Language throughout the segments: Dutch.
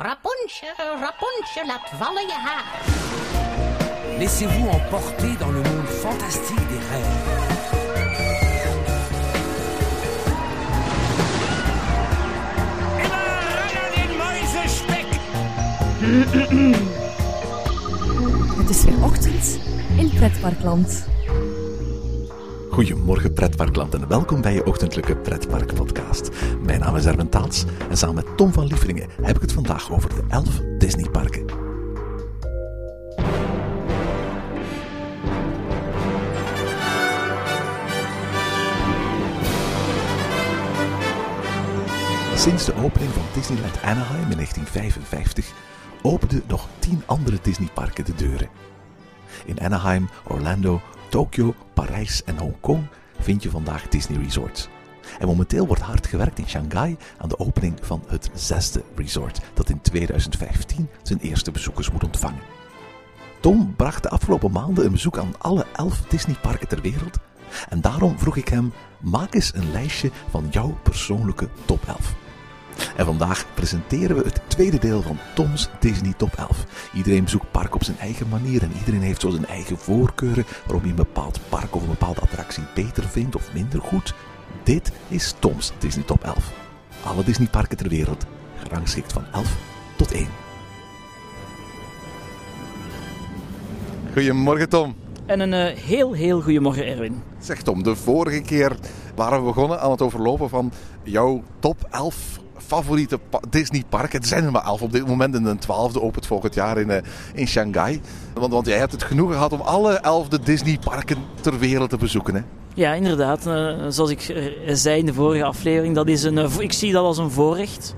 Rapunzel, Rapunzel, laat vallen je haar. Laissez-vous emporter dans le monde fantastique des rêves. Het is weer ochtend in Pretparkland. Goedemorgen pretparkland en welkom bij je ochtendelijke pretpark podcast. Mijn naam is Erwin Taats en samen met Tom van Lieveringen heb ik het vandaag over de 11 Disneyparken. Sinds de opening van Disneyland Anaheim in 1955 openden nog 10 andere Disneyparken de deuren. In Anaheim, Orlando, Tokio, Parijs en Hongkong vind je vandaag Disney Resorts. En momenteel wordt hard gewerkt in Shanghai aan de opening van het zesde resort, dat in 2015 zijn eerste bezoekers moet ontvangen. Tom bracht de afgelopen maanden een bezoek aan alle elf Disneyparken ter wereld. En daarom vroeg ik hem: maak eens een lijstje van jouw persoonlijke top 11. En vandaag presenteren we het tweede deel van Tom's Disney Top 11. Iedereen bezoekt park op zijn eigen manier en iedereen heeft zo zijn eigen voorkeuren waarom hij een bepaald park of een bepaalde attractie beter vindt of minder goed. Dit is Tom's Disney Top 11. Alle Disneyparken ter wereld, gerangschikt van 11 tot 1. Goedemorgen Tom. En een uh, heel, heel goedemorgen Erwin. Zeg Tom, de vorige keer waren we begonnen aan het overlopen van jouw top 11 favoriete Disneyparken. Er zijn er maar 11 op dit moment en een twaalfde opent volgend jaar in, uh, in Shanghai. Want, want jij hebt het genoeg gehad om alle elfde Disneyparken ter wereld te bezoeken hè? Ja, inderdaad. Uh, zoals ik zei in de vorige aflevering, dat is een, ik zie dat als een voorrecht.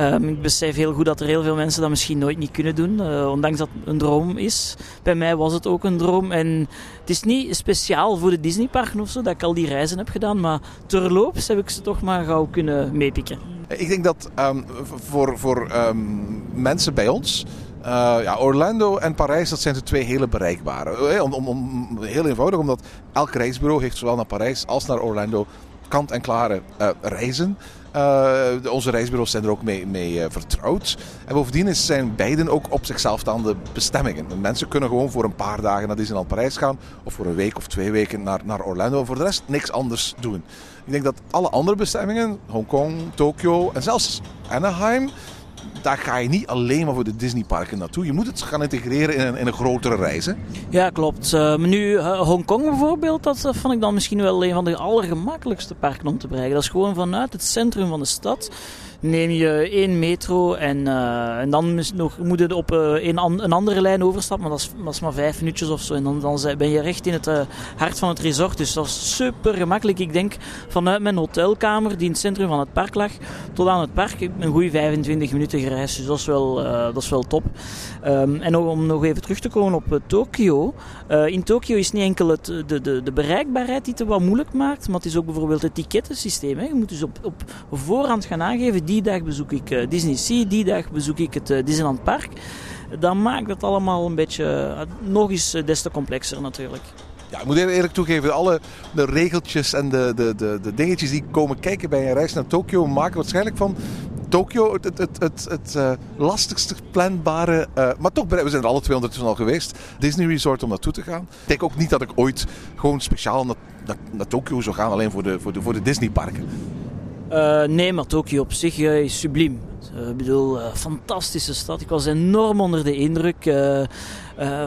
Um, ik besef heel goed dat er heel veel mensen dat misschien nooit niet kunnen doen, uh, ondanks dat het een droom is. Bij mij was het ook een droom. En het is niet speciaal voor de Disneyparken of zo dat ik al die reizen heb gedaan, maar terloops heb ik ze toch maar gauw kunnen meepikken. Ik denk dat um, voor, voor um, mensen bij ons. Uh, ja, Orlando en Parijs, dat zijn de twee hele bereikbare. Om, om, heel eenvoudig, omdat elk reisbureau heeft zowel naar Parijs als naar Orlando kant-en-klare uh, reizen. Uh, onze reisbureaus zijn er ook mee, uh, vertrouwd. En bovendien zijn beiden ook op zichzelf staande bestemmingen. Mensen kunnen gewoon voor een paar dagen naar Disneyland Parijs gaan. Of voor een week of twee weken naar, naar Orlando. Voor de rest niks anders doen. Ik denk dat alle andere bestemmingen, Hongkong, Tokio en zelfs Anaheim daar ga je niet alleen maar voor de Disneyparken naartoe. Je moet het gaan integreren in een, in een grotere reis. Hè? Ja, klopt. Maar nu uh, Hongkong bijvoorbeeld, dat vond ik dan misschien wel een van de allergemakkelijkste parken om te bereiken. Dat is gewoon vanuit het centrum van de stad neem je één metro en, uh, en dan nog, moet je op uh, een, een, andere lijn overstappen, maar dat is, maar vijf minuutjes of zo. En dan, dan ben je recht in het uh, hart van het resort. Dus dat is super gemakkelijk. Ik denk vanuit mijn hotelkamer, die in het centrum van het park lag, tot aan het park, een goede 25 minuten gereisd. Dus dat is wel, dat is wel top. Um, en om nog even terug te komen op Tokio. in Tokio is niet enkel het, de, de, de bereikbaarheid die het wat moeilijk maakt, maar het is ook bijvoorbeeld het tickettensysteem. Hè. Je moet dus op, op voorhand gaan aangeven die dag bezoek ik uh, Disney Sea, die dag bezoek ik het uh, Disneyland Park. Dan maakt het allemaal een beetje uh, nog eens des te complexer natuurlijk. Ja, ik moet eerlijk toegeven, alle de regeltjes en de, de, de, de dingetjes die komen kijken bij een reis naar Tokio maken waarschijnlijk van Tokio het, het, het, het, het uh, lastigste planbare, maar toch, we zijn er alle twee ondertussen al geweest, Disney Resort om naartoe te gaan. Ik denk ook niet dat ik ooit gewoon speciaal naar, naar, Tokio zou gaan, alleen voor de, voor de, voor de Disney parken. Uh, nee, maar Tokio op zich is subliem. Uh, ik bedoel, fantastische stad. Ik was enorm onder de indruk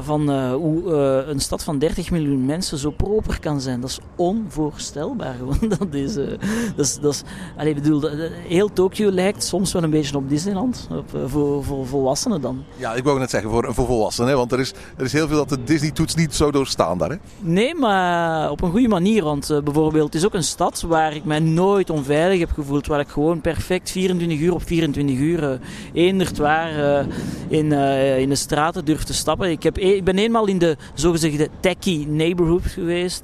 van hoe een stad van 30 miljoen mensen zo proper kan zijn. Dat is onvoorstelbaar. dat is, dat is, dat is, allez, bedoel, heel Tokio lijkt soms wel een beetje op Disneyland. Op, voor, voor volwassenen dan. Ja, ik wou net zeggen voor, voor volwassenen. Hè, want er is, er is heel veel dat de Disney-toets niet zo doorstaan daar. Hè? Nee, maar op een goede manier. Want bijvoorbeeld, het is ook een stad waar ik mij nooit onveilig heb gevoeld. Waar ik gewoon perfect 24 uur op 24 uur uh, waar in, in de straten durf te stappen. Ik, heb, ik ben eenmaal in de zogezegde techie neighborhood geweest.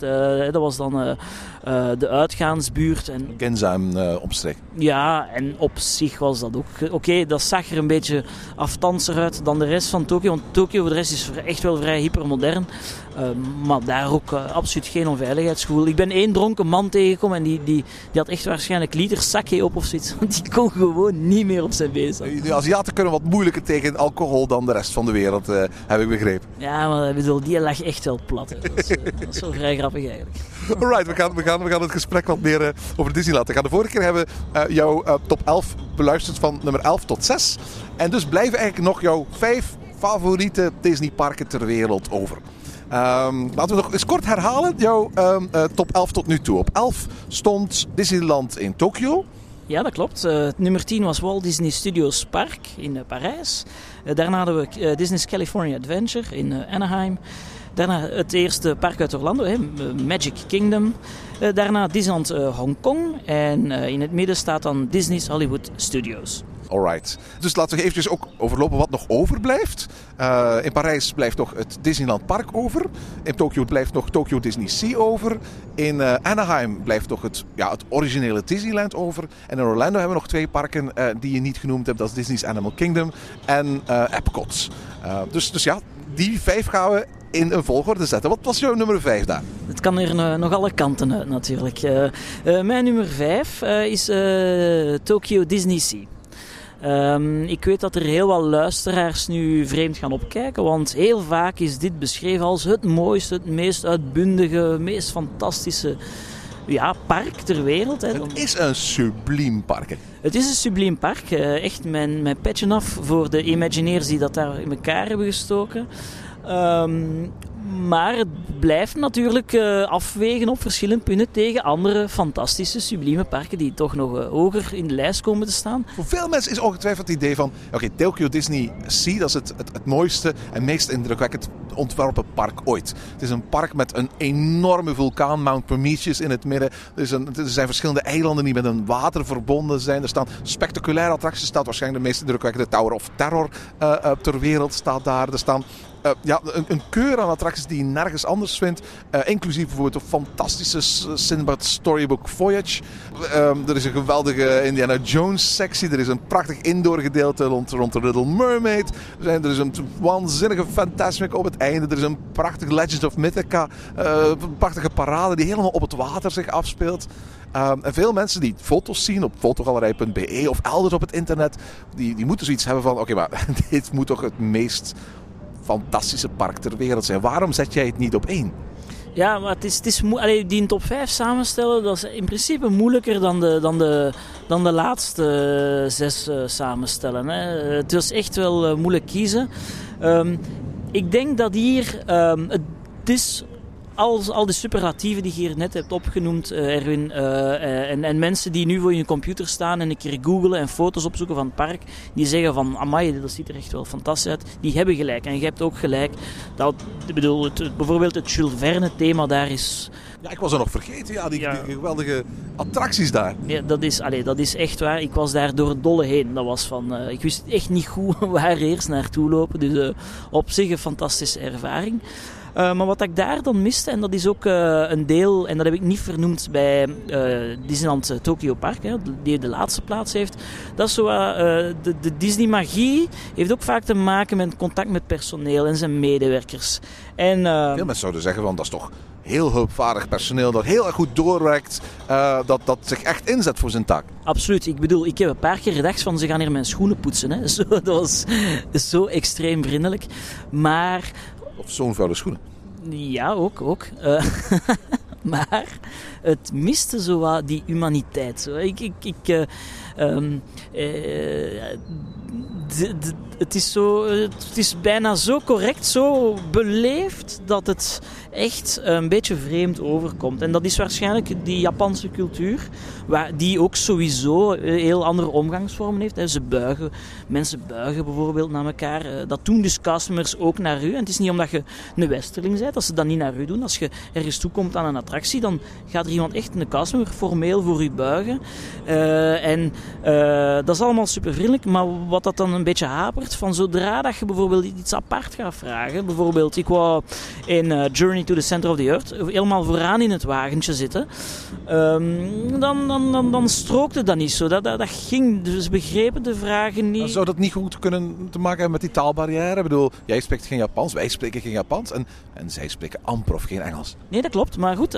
dat was dan eh, de uitgaansbuurt. En Genzaam uh, omstreek. ja, en op zich was dat ook... Oké, dat zag er een beetje aftanser uit dan de rest van Tokio. Want Tokio voor de rest is echt wel vrij hypermodern. Uh, maar daar ook uh, absoluut geen onveiligheidsgevoel. Ik ben één dronken man tegengekomen en die, die, die had echt waarschijnlijk liter sake op of zoiets. Want die kon gewoon niet meer op zijn staan. De Aziaten kunnen wat moeilijker tegen alcohol dan de rest van de wereld, heb ik begrepen. Ja, maar bedoel, die lag echt wel plat. Dat is, dat is wel vrij grappig eigenlijk. Alright, we gaan, we, gaan, we gaan het gesprek wat meer over Disney laten gaan. De vorige keer hebben we jouw top 11 beluisterd van nummer 11 tot 6. En dus blijven eigenlijk nog jouw vijf favoriete Disneyparken ter wereld over. Um, laten we nog eens kort herhalen. Jouw uh, top 11 tot nu toe. Op 11 stond Disneyland in Tokio. Ja, dat klopt. Uh, nummer 10 was Walt Disney Studios Park in uh, Parijs. daarna hadden we Disney's California Adventure in Anaheim. Daarna het eerste park uit Orlando, hè, Magic Kingdom. daarna Disneyland Hongkong. En in het midden staat dan Disney's Hollywood Studios. Alright. Dus laten we eventjes ook overlopen wat nog overblijft. In Parijs blijft nog het Disneyland Park over. In Tokio blijft nog Tokyo Disney Sea over. In Anaheim blijft nog het, ja, het originele Disneyland over. En in Orlando hebben we nog twee parken die je niet genoemd hebt. Dat is Disney's Animal Kingdom en Epcot. dus, dus ja, die vijf gaan we in een volgorde zetten. Wat was jouw nummer 5 daar? Het kan er uh, nog alle kanten uit natuurlijk. Uh, uh, mijn nummer 5 is Tokyo Disney Sea. Um, ik weet dat er heel wat luisteraars nu vreemd gaan opkijken, want heel vaak is dit beschreven als het mooiste, het meest uitbundige, meest fantastische ja, park ter wereld. Hè. Het is een subliem park. Het is een subliem park. Uh, echt mijn, mijn petje af voor de Imagineers die dat daar in elkaar hebben gestoken. Um, maar het blijft natuurlijk uh, afwegen op verschillende punten tegen andere fantastische, sublieme parken die toch nog uh, hoger in de lijst komen te staan. Voor veel mensen is ongetwijfeld het idee van: oké, Tokyo Disney Sea, dat is het, het, mooiste en meest indrukwekkend ontworpen park ooit. Het is een park met een enorme vulkaan, Mount Prometheus in het midden. Er, een, er zijn verschillende eilanden die met een water verbonden zijn. Er staan spectaculaire attracties. Er staat waarschijnlijk de meest indrukwekkende Tower of Terror uh, ter wereld staat daar. Er staan uh, ja, een, een, keur aan attracties die je nergens anders vindt. Uh, inclusief bijvoorbeeld een fantastische Sinbad Storybook Voyage. Um, er is een geweldige Indiana Jones sectie. Er is een prachtig indoor gedeelte rond, rond de Little Mermaid. Er, zijn, er is een waanzinnige Fantasmic op het einde. Er is een prachtig Legends of Mythica. Uh, een prachtige parade die helemaal op het water zich afspeelt. Um, en veel mensen die foto's zien op fotogalerij.be of elders op het internet, die, die moeten zoiets hebben van: oké, maar dit moet toch het meest fantastische park ter wereld zijn. Waarom zet jij het niet op één? Ja, maar het is, het is Allee, die top 5 samenstellen, dat is in principe moeilijker dan de, dan de, dan de laatste zes uh, samenstellen. Hè. Het was echt wel uh, moeilijk kiezen. Um, ik denk dat hier, um, het is al, al de superlatieven die je hier net hebt opgenoemd, uh, Erwin, uh, en, en, mensen die nu voor je computer staan en een keer googlen en foto's opzoeken van het park, die zeggen van, amai, dat ziet er echt wel fantastisch uit, die hebben gelijk. En je hebt ook gelijk dat, ik bedoel, het, bijvoorbeeld het Jules Verne thema daar is... Ja, ik was er nog vergeten, ja, die, ja. die geweldige attracties daar. Ja, dat is, allee, dat is echt waar. Ik was daar door het dolle heen. Dat was van, uh, ik wist echt niet goed waar eerst naartoe lopen. Dus op zich een fantastische ervaring. Uh, maar wat ik daar dan miste, en dat is ook uh, een deel, en dat heb ik niet vernoemd bij uh, Disneyland Tokyo Park, hè, die de laatste plaats heeft, dat is zo, de, de Disney-magie heeft ook vaak te maken met contact met personeel en zijn medewerkers. En, Veel mensen zouden zeggen, want dat is toch heel hulpvaardig personeel dat heel erg goed doorwerkt, uh, dat, dat zich echt inzet voor zijn taak. Absoluut. Ik bedoel, ik heb een paar keer gedacht van ze gaan hier mijn schoenen poetsen. Hè. Zo, dat was zo extreem vriendelijk. Maar of zo'n vuile schoenen. Ja, ook. ook. Uh, maar het miste zo wat die humaniteit. Zo. Ik, ik, ik, uh, um, uh, het, is zo, het is bijna zo correct, zo beleefd dat het echt een beetje vreemd overkomt. En dat is waarschijnlijk die Japanse cultuur, waar, die ook sowieso heel andere omgangsvormen heeft. Ze buigen, mensen buigen bijvoorbeeld naar elkaar. Eh, dat doen dus customers ook naar u. En het is niet omdat je een westerling bent, dat ze dat niet naar u doen. Als je ergens toekomt aan een attractie, dan gaat er iemand echt, een customer, formeel voor u buigen. Uh, en Eh, dat is allemaal super vriendelijk, maar wat dat dan een beetje hapert, van zodra dat je bijvoorbeeld iets apart gaat vragen, bijvoorbeeld ik wou in eh, Journey to the Center of the Earth helemaal vooraan in het wagentje zitten, ehm, dan, dan, dan, dan strookte dat niet zo. Dat, dat ging, dus begrepen de vragen niet. Dat niet goed kunnen te maken hebben met die taalbarrière? Ik bedoel, jij spreekt geen Japans, wij spreken geen Japans en, en zij spreken amper of geen Engels. Nee, dat klopt. Maar goed,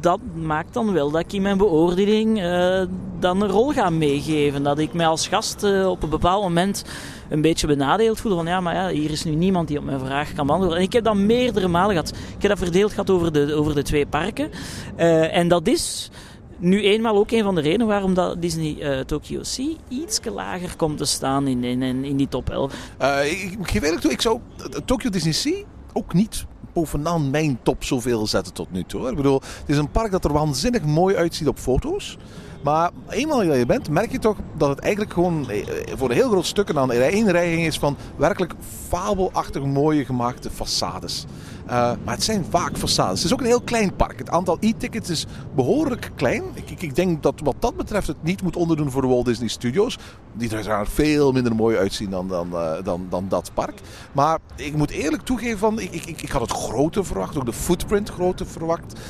dat maakt dan wel dat ik in mijn beoordeling uh, dan een rol ga meegeven. Dat ik mij als gast uh, op een bepaald moment een beetje benadeeld voelde. Van ja, maar ja, hier is nu niemand die op mijn vraag kan beantwoorden. En ik heb dat meerdere malen gehad. Ik heb dat verdeeld gehad over de, over de twee parken. Uh, en dat is nu eenmaal ook een van de redenen waarom dat Disney uh, Tokyo Sea iets lager komt te staan in, in, in die top 11. Uh, ik, geef eerlijk toe, ik zou Tokyo Disney Sea ook niet bovenaan mijn top zoveel zetten tot nu toe. Ik bedoel, het is een park dat er waanzinnig mooi uitziet op foto's. Maar eenmaal dat je bent, merk je toch dat het eigenlijk gewoon eh, voor een heel groot stuk aan één rijing is van werkelijk fabelachtig mooie gemaakte façades. Uh, maar het zijn vaak façades. Het is ook een heel klein park. Het aantal e-tickets is behoorlijk klein. Ik, ik, denk dat wat dat betreft het niet moet onderdoen voor de Walt Disney Studios. Die er uiteraard veel minder mooi uitzien dan, dan, uh, dan, dan dat park. Maar ik moet eerlijk toegeven, van, ik, ik, ik had het grote verwacht. Ook de footprint grote verwacht.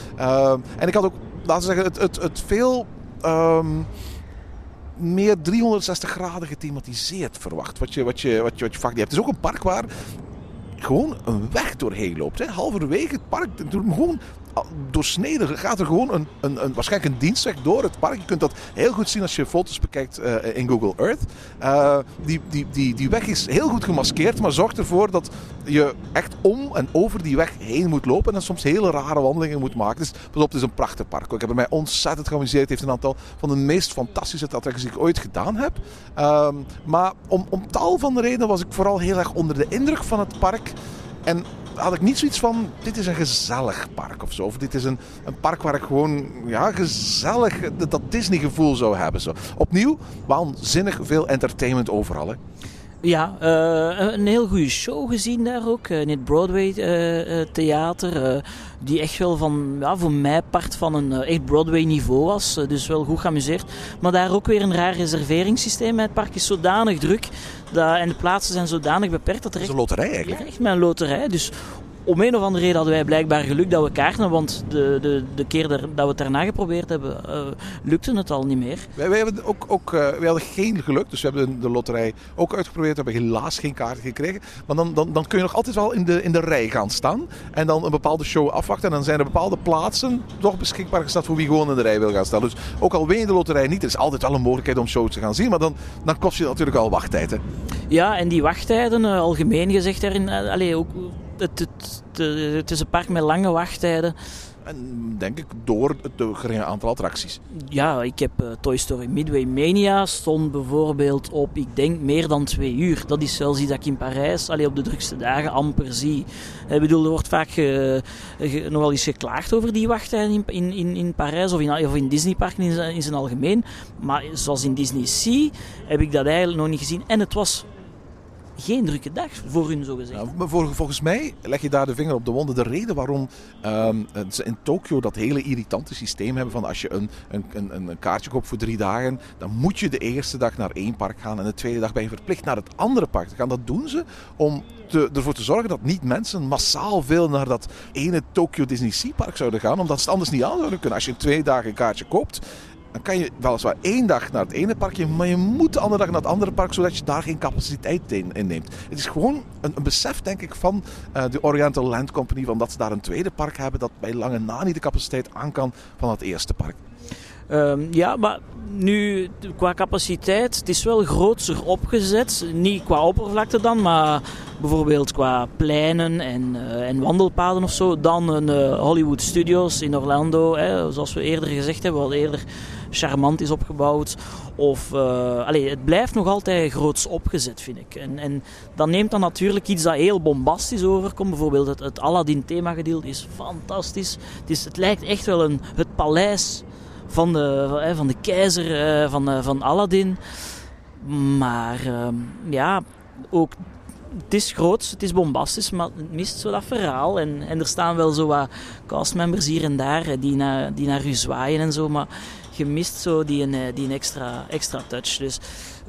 En ik had ook, laten we zeggen, het, het, het veel um, meer 360 graden gethematiseerd verwacht. Wat je, wat je, wat je, wat je vaak niet hebt. Het is ook een park waar gewoon een weg doorheen loopt. Hè. Halverwege het park, gewoon doorsneden gaat er gewoon een, een, een, waarschijnlijk een dienstweg door het park. Je kunt dat heel goed zien als je foto's bekijkt uh, in Google Earth. Uh, die, die, die, die weg is heel goed gemaskeerd, maar zorgt ervoor dat je echt om en over die weg heen moet lopen. En soms hele rare wandelingen moet maken. Dus pas op, het is een prachtig park. Ik heb er mij ontzettend geamuseerd. Het heeft een aantal van de meest fantastische attracties die ik ooit gedaan heb. Uh, maar om, om tal van redenen was ik vooral heel erg onder de indruk van het park. En had ik niet zoiets van, dit is een gezellig park of zo. Of dit is een, een park waar ik gewoon, ja, gezellig dat Disney gevoel zou hebben. Zo. Opnieuw, waanzinnig veel entertainment overal. Hè. Ja, uh, een heel goede show gezien daar ook. in het Broadway uh, theater. die echt wel van, ja, voor mij part van een echt Broadway niveau was. dus wel goed geamuseerd. Maar daar ook weer een raar reserveringssysteem. Het park is zodanig druk. Dat, en de plaatsen zijn zodanig beperkt dat er echt... Is een loterij eigenlijk. Ja, echt een loterij. Dus om een of andere reden hadden wij blijkbaar geluk dat we kaarten, want de, de, de keer dat we het daarna geprobeerd hebben, uh, lukte het al niet meer. Wij, wij, hebben ook, ook, uh, wij hadden geen geluk, dus we hebben de loterij ook uitgeprobeerd, we hebben helaas geen kaarten gekregen. Maar dan, dan, dan kun je nog altijd wel in de, in de rij gaan staan en dan een bepaalde show afwachten. En dan zijn er bepaalde plaatsen toch beschikbaar gesteld voor wie gewoon in de rij wil gaan staan. Dus ook al win je de loterij niet, er is altijd wel een mogelijkheid om shows te gaan zien, maar dan, dan kost je natuurlijk al wachttijd. Hè? Ja, en die wachttijden, uh, algemeen gezegd, daarin, allee, ook het, het, het, is een park met lange wachttijden. En denk ik door het geringe aantal attracties. Ja, ik heb uh, Toy Story Midway Mania stond bijvoorbeeld op, ik denk, meer dan twee uur. Dat is zelfs iets dat ik in Parijs, alleen op de drukste dagen, amper zie. Ik bedoel, er wordt vaak uh, ge, nogal eens geklaagd over die wachttijden in, in, in Parijs of in, of in Disneyparken in, in zijn algemeen. Maar zoals in Disney Sea heb ik dat eigenlijk nog niet gezien. En het was geen drukke dag voor hun, zo gezegd. Maar volgens mij leg je daar de vinger op de wonden. De reden waarom ze in Tokio dat hele irritante systeem hebben van als je een, een, een, een, kaartje koopt voor drie dagen, dan moet je de eerste dag naar één park gaan en de tweede dag ben je verplicht naar het andere park te gaan. Dat doen ze om te, ervoor te zorgen dat niet mensen massaal veel naar dat ene Tokyo Disney Sea Park zouden gaan, omdat ze het anders niet aan zouden kunnen. Als je twee dagen een kaartje koopt, dan kan je weliswaar één dag naar het ene parkje, maar je moet de andere dag naar het andere park, zodat je daar geen capaciteit in, neemt. Het is gewoon een, een besef, denk ik, van uh, de Oriental Land Company, van dat ze daar een tweede park hebben dat bij lange na niet de capaciteit aan kan van het eerste park. Um, ja, maar nu qua capaciteit, het is wel groter opgezet. Niet qua oppervlakte dan, maar bijvoorbeeld qua pleinen en, uh, en wandelpaden of zo. Dan een uh, Hollywood Studios in Orlando, hè, zoals we eerder gezegd hebben, wat eerder charmant is opgebouwd. Of, uh, allez, het blijft nog altijd groots opgezet, vind ik. En, en dan neemt dan natuurlijk iets dat heel bombastisch overkomt. Bijvoorbeeld het, het Aladdin themagedeelte is fantastisch. Het, is, het lijkt echt wel een, het paleis van de, van de keizer uh, van, van Aladdin. Maar uh, ja, ook het is groot, het is bombastisch, maar het mist zo dat verhaal. En, en er staan wel zo wat castmembers hier en daar die, na, die naar u zwaaien en zo. Maar je mist zo die, eh, die extra, extra touch. Dus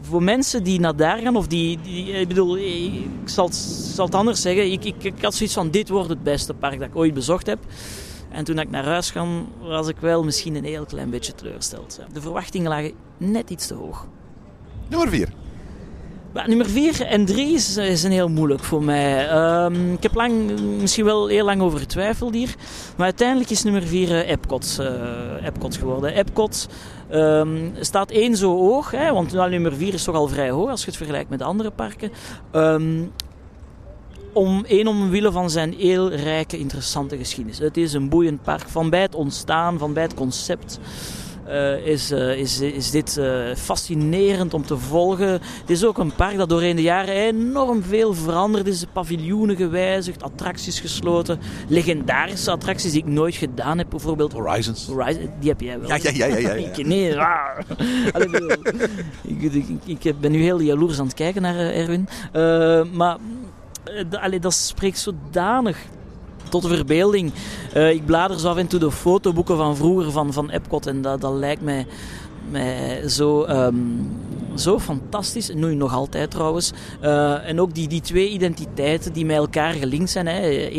voor mensen die naar daar gaan, of die, die ik bedoel, ik zal zal het anders zeggen, ik, ik, ik had zoiets van, dit wordt het beste park dat ik ooit bezocht heb. En toen ik naar huis kwam, was ik wel misschien een heel klein beetje teleurgesteld. De verwachtingen lagen net iets te hoog. Nummer 4. Nummer 4 en 3 is, is een heel moeilijk voor mij. Ehm, ik heb lang, misschien wel heel lang over getwijfeld hier. Maar uiteindelijk is nummer 4 uh, Epcot, uh, Epcot geworden. Epcot um, staat één zo hoog, hè, want nummer 4 is toch al vrij hoog als je het vergelijkt met andere parken. Um, om één omwille van zijn heel rijke, interessante geschiedenis. Het is een boeiend park. Van bij het ontstaan, van bij het concept. Uh, is, uh, is, is dit uh, fascinerend om te volgen. Het is ook een park dat doorheen de jaren enorm veel veranderd is. Paviljoenen gewijzigd, attracties gesloten. Legendarische attracties die ik nooit gedaan heb, bijvoorbeeld. Horizons. Horizon, die heb jij wel. Ja, ja, ja. ja, ja, ja. ik, nee, ik, ik, ik, ben nu heel jaloers aan het kijken naar Erwin. maar allee, dat spreekt zodanig tot de verbeelding. Uh, ik blader zo af en toe de fotoboeken van vroeger van, van Epcot en dat, dat lijkt mij, mij zo, um, zo fantastisch. Nu nog altijd trouwens. Uh, en ook die, die twee identiteiten die met elkaar gelinkt zijn.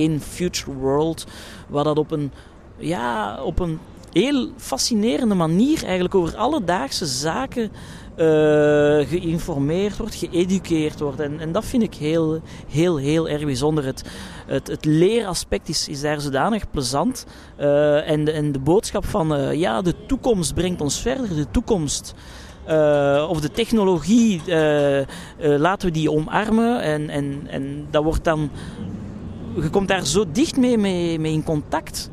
Eén Future World, waar dat op een, ja, op een heel fascinerende manier eigenlijk over alledaagse zaken uh, geïnformeerd wordt, geëduceerd wordt. En, en dat vind ik heel, heel, heel erg bijzonder. Het, het, het leeraspect is, is daar zodanig plezant. Uh, en, de, en de boodschap van uh, ja, de toekomst brengt ons verder. De toekomst. Of de technologie, laten we die omarmen. En, en, en dat wordt dan. Je komt daar zo dicht mee, mee, mee in contact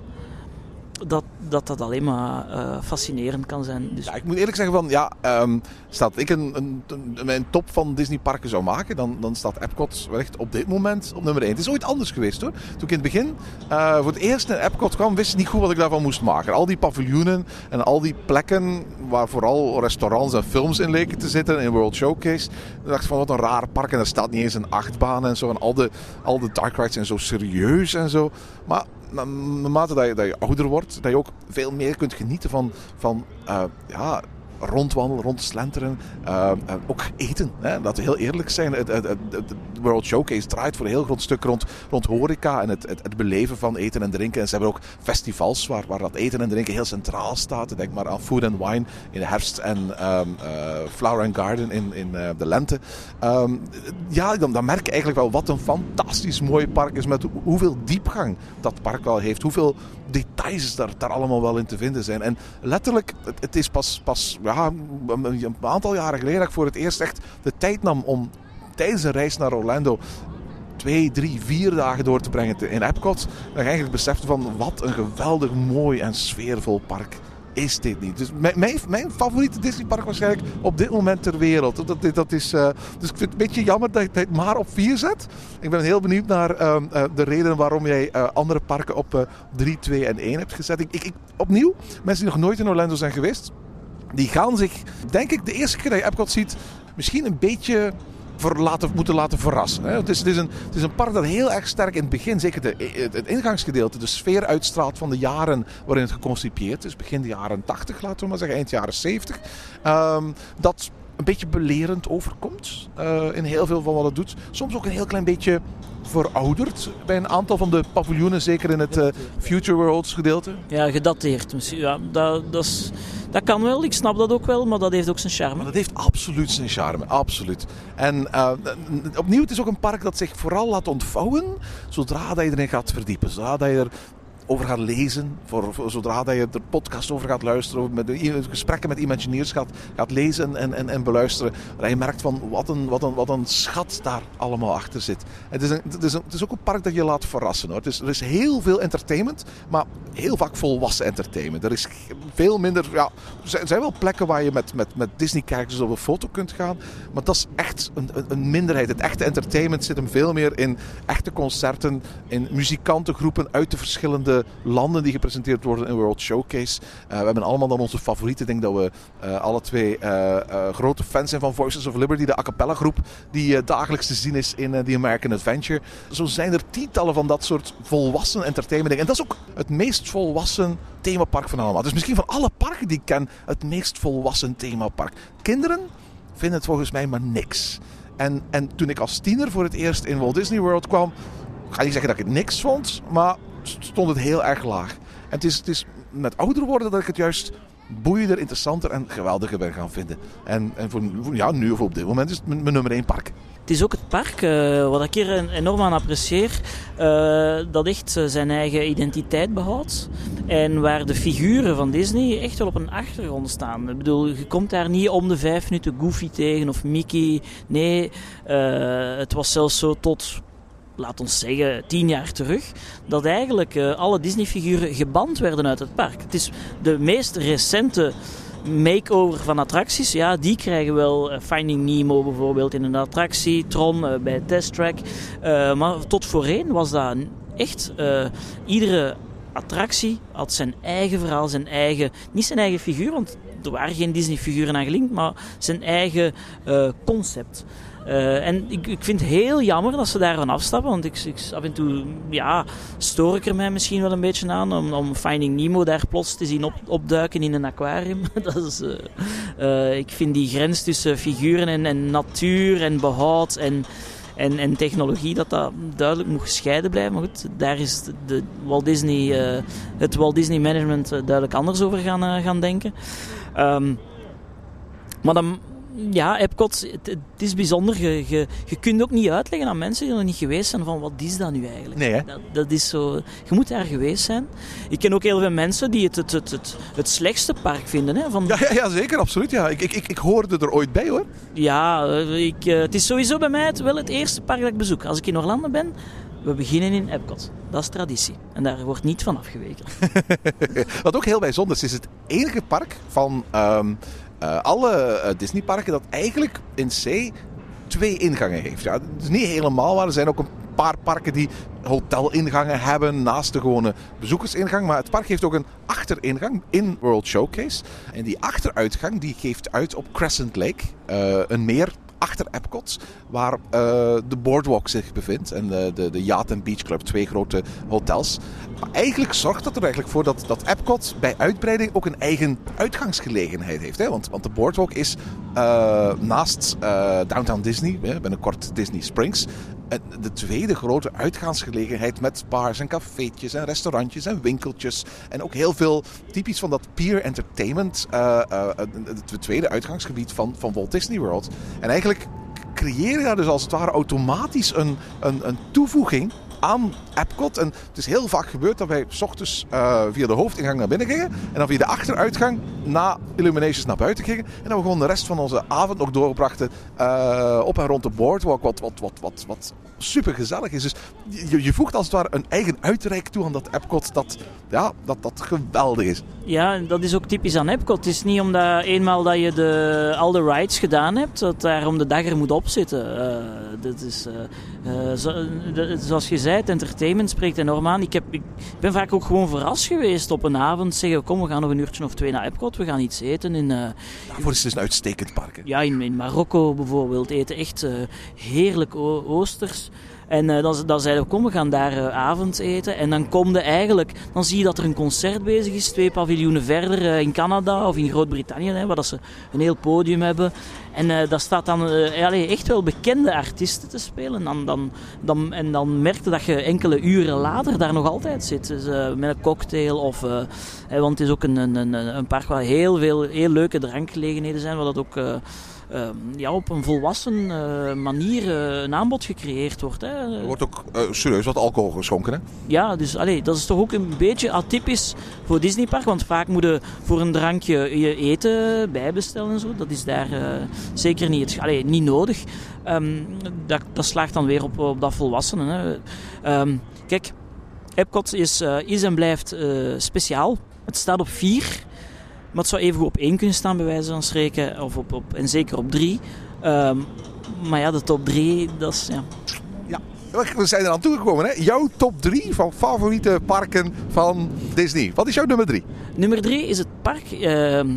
dat, dat dat alleen maar uh, fascinerend kan zijn. Dus... Ja, ik moet eerlijk zeggen van, ja, um, staat ik een, een, mijn top van Disney parken zou maken, dan, dan staat Epcot wellicht op dit moment op nummer 1. Het is ooit anders geweest hoor. Toen ik in het begin uh, voor het eerst naar Epcot kwam, wist ik niet goed wat ik daarvan moest maken. Al die paviljoenen en al die plekken waar vooral restaurants en films in leken te zitten in World Showcase. Ik dacht van wat een raar park en er staat niet eens een achtbaan en zo. En al de, al de dark rides zijn zo serieus en zo. Maar naarmate dat je, dat je ouder wordt, dat je ook veel meer kunt genieten van, van uh, ja, rondwandelen, rondslenteren. Uh, ook eten. Hè? Dat we heel eerlijk zijn. Het, World Showcase draait voor een heel groot stuk rond, rond horeca en het, beleven van eten en drinken. En ze hebben ook festivals waar, waar dat eten en drinken heel centraal staat. Denk maar aan Food and Wine in de herfst en um, uh, Flower and Garden in, in de lente. Um, ja, dan, dan merk je eigenlijk wel wat een fantastisch mooi park is. Met hoeveel diepgang dat park wel heeft. Hoeveel details daar, daar allemaal wel in te vinden zijn. En letterlijk, het, is pas, pas een aantal jaren geleden dat ik voor het eerst echt de tijd nam om tijdens een reis naar Orlando twee, drie, vier dagen door te brengen in Epcot. Dat je eigenlijk besefte van wat een geweldig mooi en sfeervol park is dit niet. Dus mijn, mijn, favoriete Disneypark waarschijnlijk op dit moment ter wereld. Dat, dat, is, uh, dus ik vind het een beetje jammer dat je het maar op 4 zet. Ik ben heel benieuwd naar uh, uh, de reden waarom jij andere parken op 3, 2 en 1 hebt gezet. Ik, ik, opnieuw, mensen die nog nooit in Orlando zijn geweest, die gaan zich, denk ik, de eerste keer dat je Epcot ziet, misschien een beetje voor laten, moeten laten verrassen. Hè. Het, is, het, is een, het is een park dat heel erg sterk in het begin, zeker de, het ingangsgedeelte, de sfeer uitstraalt van de jaren waarin het geconcipieerd is. Begin de jaren 80, laten we maar zeggen, eind jaren 70. Um, dat een beetje belerend overkomt uh, in heel veel van wat het doet. Soms ook een heel klein beetje verouderd bij een aantal van de paviljoenen, zeker in het uh, Future Worlds gedeelte. Ja, gedateerd misschien. Ja, dat, dat, is, dat kan wel, ik snap dat ook wel, maar dat heeft ook zijn charme. Maar dat heeft absoluut zijn charme, absoluut. En uh, opnieuw, het is ook een park dat zich vooral laat ontvouwen zodra dat je erin gaat verdiepen. Zodra dat je er over gaat lezen. Voor, zodra dat je er podcast over gaat luisteren. Met gesprekken met Imagineers gaat, gaat lezen en, en, en beluisteren. Dat je merkt van wat een, wat, een, wat een schat daar allemaal achter zit. Het is, een, het, is een, het is ook een park dat je laat verrassen. Hoor. Het is, er is heel veel entertainment. Maar heel vaak volwassen entertainment. Er is veel minder... Ja, er zijn wel plekken waar je met, met, met Disney-kijkers op een foto kunt gaan. Maar dat is echt een, een minderheid. Het echte entertainment zit hem veel meer in echte concerten. In muzikantengroepen uit de verschillende landen die gepresenteerd worden in World Showcase. Uh, we hebben allemaal dan onze favorieten. Ik denk dat we uh, alle twee uh, grote fans zijn van Voices of Liberty, de a cappella groep die dagelijks te zien is in The American Adventure. Zo zijn er tientallen van dat soort volwassen entertainment. En dat is ook het meest volwassen themapark van allemaal. Dus misschien van alle parken die ik ken, het meest volwassen themapark. Kinderen vinden het volgens mij maar niks. En, en toen ik als tiener voor het eerst in Walt Disney World kwam, ga niet zeggen dat ik het niks vond, maar stond het heel erg laag. En het is, het is met ouder worden dat ik het juist boeiender, interessanter en geweldiger ben gaan vinden. En, en voor, ja, nu of op dit moment is het mijn, nummer één park. Het is ook het park, uh, wat ik hier enorm aan apprecieer, uh, dat echt zijn eigen identiteit behoudt. En waar de figuren van Disney echt wel op een achtergrond staan. Ik bedoel, je komt daar niet om de vijf minuten Goofy tegen of Mickey. Nee, het was zelfs zo tot laat ons zeggen, tien jaar terug, dat eigenlijk uh, alle Disney-figuren geband werden uit het park. Het is de meest recente makeover van attracties. Ja, die krijgen wel uh, Finding Nemo bijvoorbeeld in een attractie, Tron uh, bij Test Track. maar tot voorheen was dat echt iedere attractie had zijn eigen verhaal, zijn eigen, niet zijn eigen figuur, want er waren geen Disney-figuren aan gelinkt, maar zijn eigen concept. Uh, en ik, ik vind het heel jammer dat ze daarvan afstappen. Want ik, ik, af en toe ja, stoor ik er mij misschien wel een beetje aan. Om, om Finding Nemo daar plots te zien op, opduiken in een aquarium. dat is, uh, uh, ik vind die grens tussen figuren en, en natuur en behoud en, en, en technologie, dat dat duidelijk moet gescheiden blijven. Maar goed, daar is de Walt Disney, het Walt Disney Management duidelijk anders over gaan, gaan denken. Um, maar dan ja, Epcot, het, het, is bijzonder. Je, je, je kunt ook niet uitleggen aan mensen die er niet geweest zijn van wat is dat nu eigenlijk. Nee? Dat, dat, is zo, je moet daar geweest zijn. Ik ken ook heel veel mensen die het het, het, het, het slechtste park vinden. Hè, van... ja, ja, ja, zeker, absoluut. Ja. Ik, ik, ik, ik hoorde er ooit bij hoor. Ja, ik, uh, het is sowieso bij mij het, wel het eerste park dat ik bezoek. Als ik in Orlando ben, we beginnen in Epcot. Dat is traditie. En daar wordt niet van afgeweken. Wat ook heel bijzonder is, is het enige park van um, uh, alle uh, Disneyparken dat eigenlijk in C twee ingangen heeft. Ja, is niet helemaal waar. Er zijn ook een paar parken die hotelingangen hebben naast de gewone bezoekersingang. Maar het park heeft ook een achteringang in World Showcase. En die achteruitgang die geeft uit op Crescent Lake, uh, een meer achter Epcot, waar uh, de Boardwalk zich bevindt. En de, de, de Yacht Beach Club, twee grote hotels. Maar eigenlijk zorgt dat er eigenlijk voor dat, dat Epcot bij uitbreiding ook een eigen uitgangsgelegenheid heeft. Hè? Want, want de Boardwalk is uh, naast uh, Downtown Disney, binnenkort Disney Springs, de tweede grote uitgaansgelegenheid met bars en cafeetjes en restaurantjes en winkeltjes. En ook heel veel typisch van dat peer entertainment. Uh, uh, het tweede uitgangsgebied van, van Walt Disney World. En eigenlijk creëer je daar dus als het ware automatisch een, een, een toevoeging aan Epcot. En het is heel vaak gebeurd dat wij s ochtends uh, via de hoofdingang naar binnen gingen. En dan via de achteruitgang na Illuminations naar buiten gingen. En dan we gewoon de rest van onze avond nog doorbrachten uh, op en rond de boardwalk. Wat, wat, wat, wat, wat super gezellig is. Dus je, je voegt als het ware een eigen uitreik toe aan dat Epcot. Dat, ja, dat, dat geweldig is. Ja, dat is ook typisch aan Epcot. Het is niet omdat eenmaal dat je de, al de rides gedaan hebt, dat daar om de dag er moet opzitten. Uh, dat is, zo, dat, zoals je zei, het entertainment spreekt enorm aan. Ik, heb, ik ben vaak ook gewoon verrast geweest op een avond. Zeggen, kom, we gaan nog een uurtje of twee naar Epcot. We gaan iets eten. In, uh, Daarvoor is het een uitstekend park. Hè? Ja, in, in Marokko bijvoorbeeld. Eten echt heerlijk oosters. En uh, dan, dan zeiden we, kom, we gaan daar uh, avondeten. En dan kom je eigenlijk, dan zie je dat er een concert bezig is, twee paviljoenen verder uh, in Canada of in Groot-Brittannië, waar dat ze een heel podium hebben. En uh, daar staat dan echt wel bekende artiesten te spelen. Dan, dan, dan, en dan merkte dat je enkele uren later daar nog altijd zit. Dus, met een cocktail of... want het is ook een, een, een, park waar heel veel heel leuke drankgelegenheden zijn. Waar dat ook ja, op een volwassen uh, manier uh, een aanbod gecreëerd wordt. Hè. Er wordt ook serieus wat alcohol geschonken, hè? Ja, dus allee, dat is toch ook een beetje atypisch voor Disneypark. Want vaak moet je voor een drankje je eten bijbestellen en zo. Dat is daar zeker niet, allee, niet nodig. Um, dat, dat slaagt dan weer op, op dat volwassenen. Hè. Um, kijk, Epcot is, is en blijft speciaal. Het staat op vier. Maar het zou even op één kunnen staan, bij wijze van spreken. Of op, op, en zeker op drie. Um, maar ja, de top drie, dat is... Ja. ja We zijn er aan toegekomen, hè? Jouw top 3 van favoriete parken van Disney. Wat is jouw nummer 3? Nummer drie is het park ehm,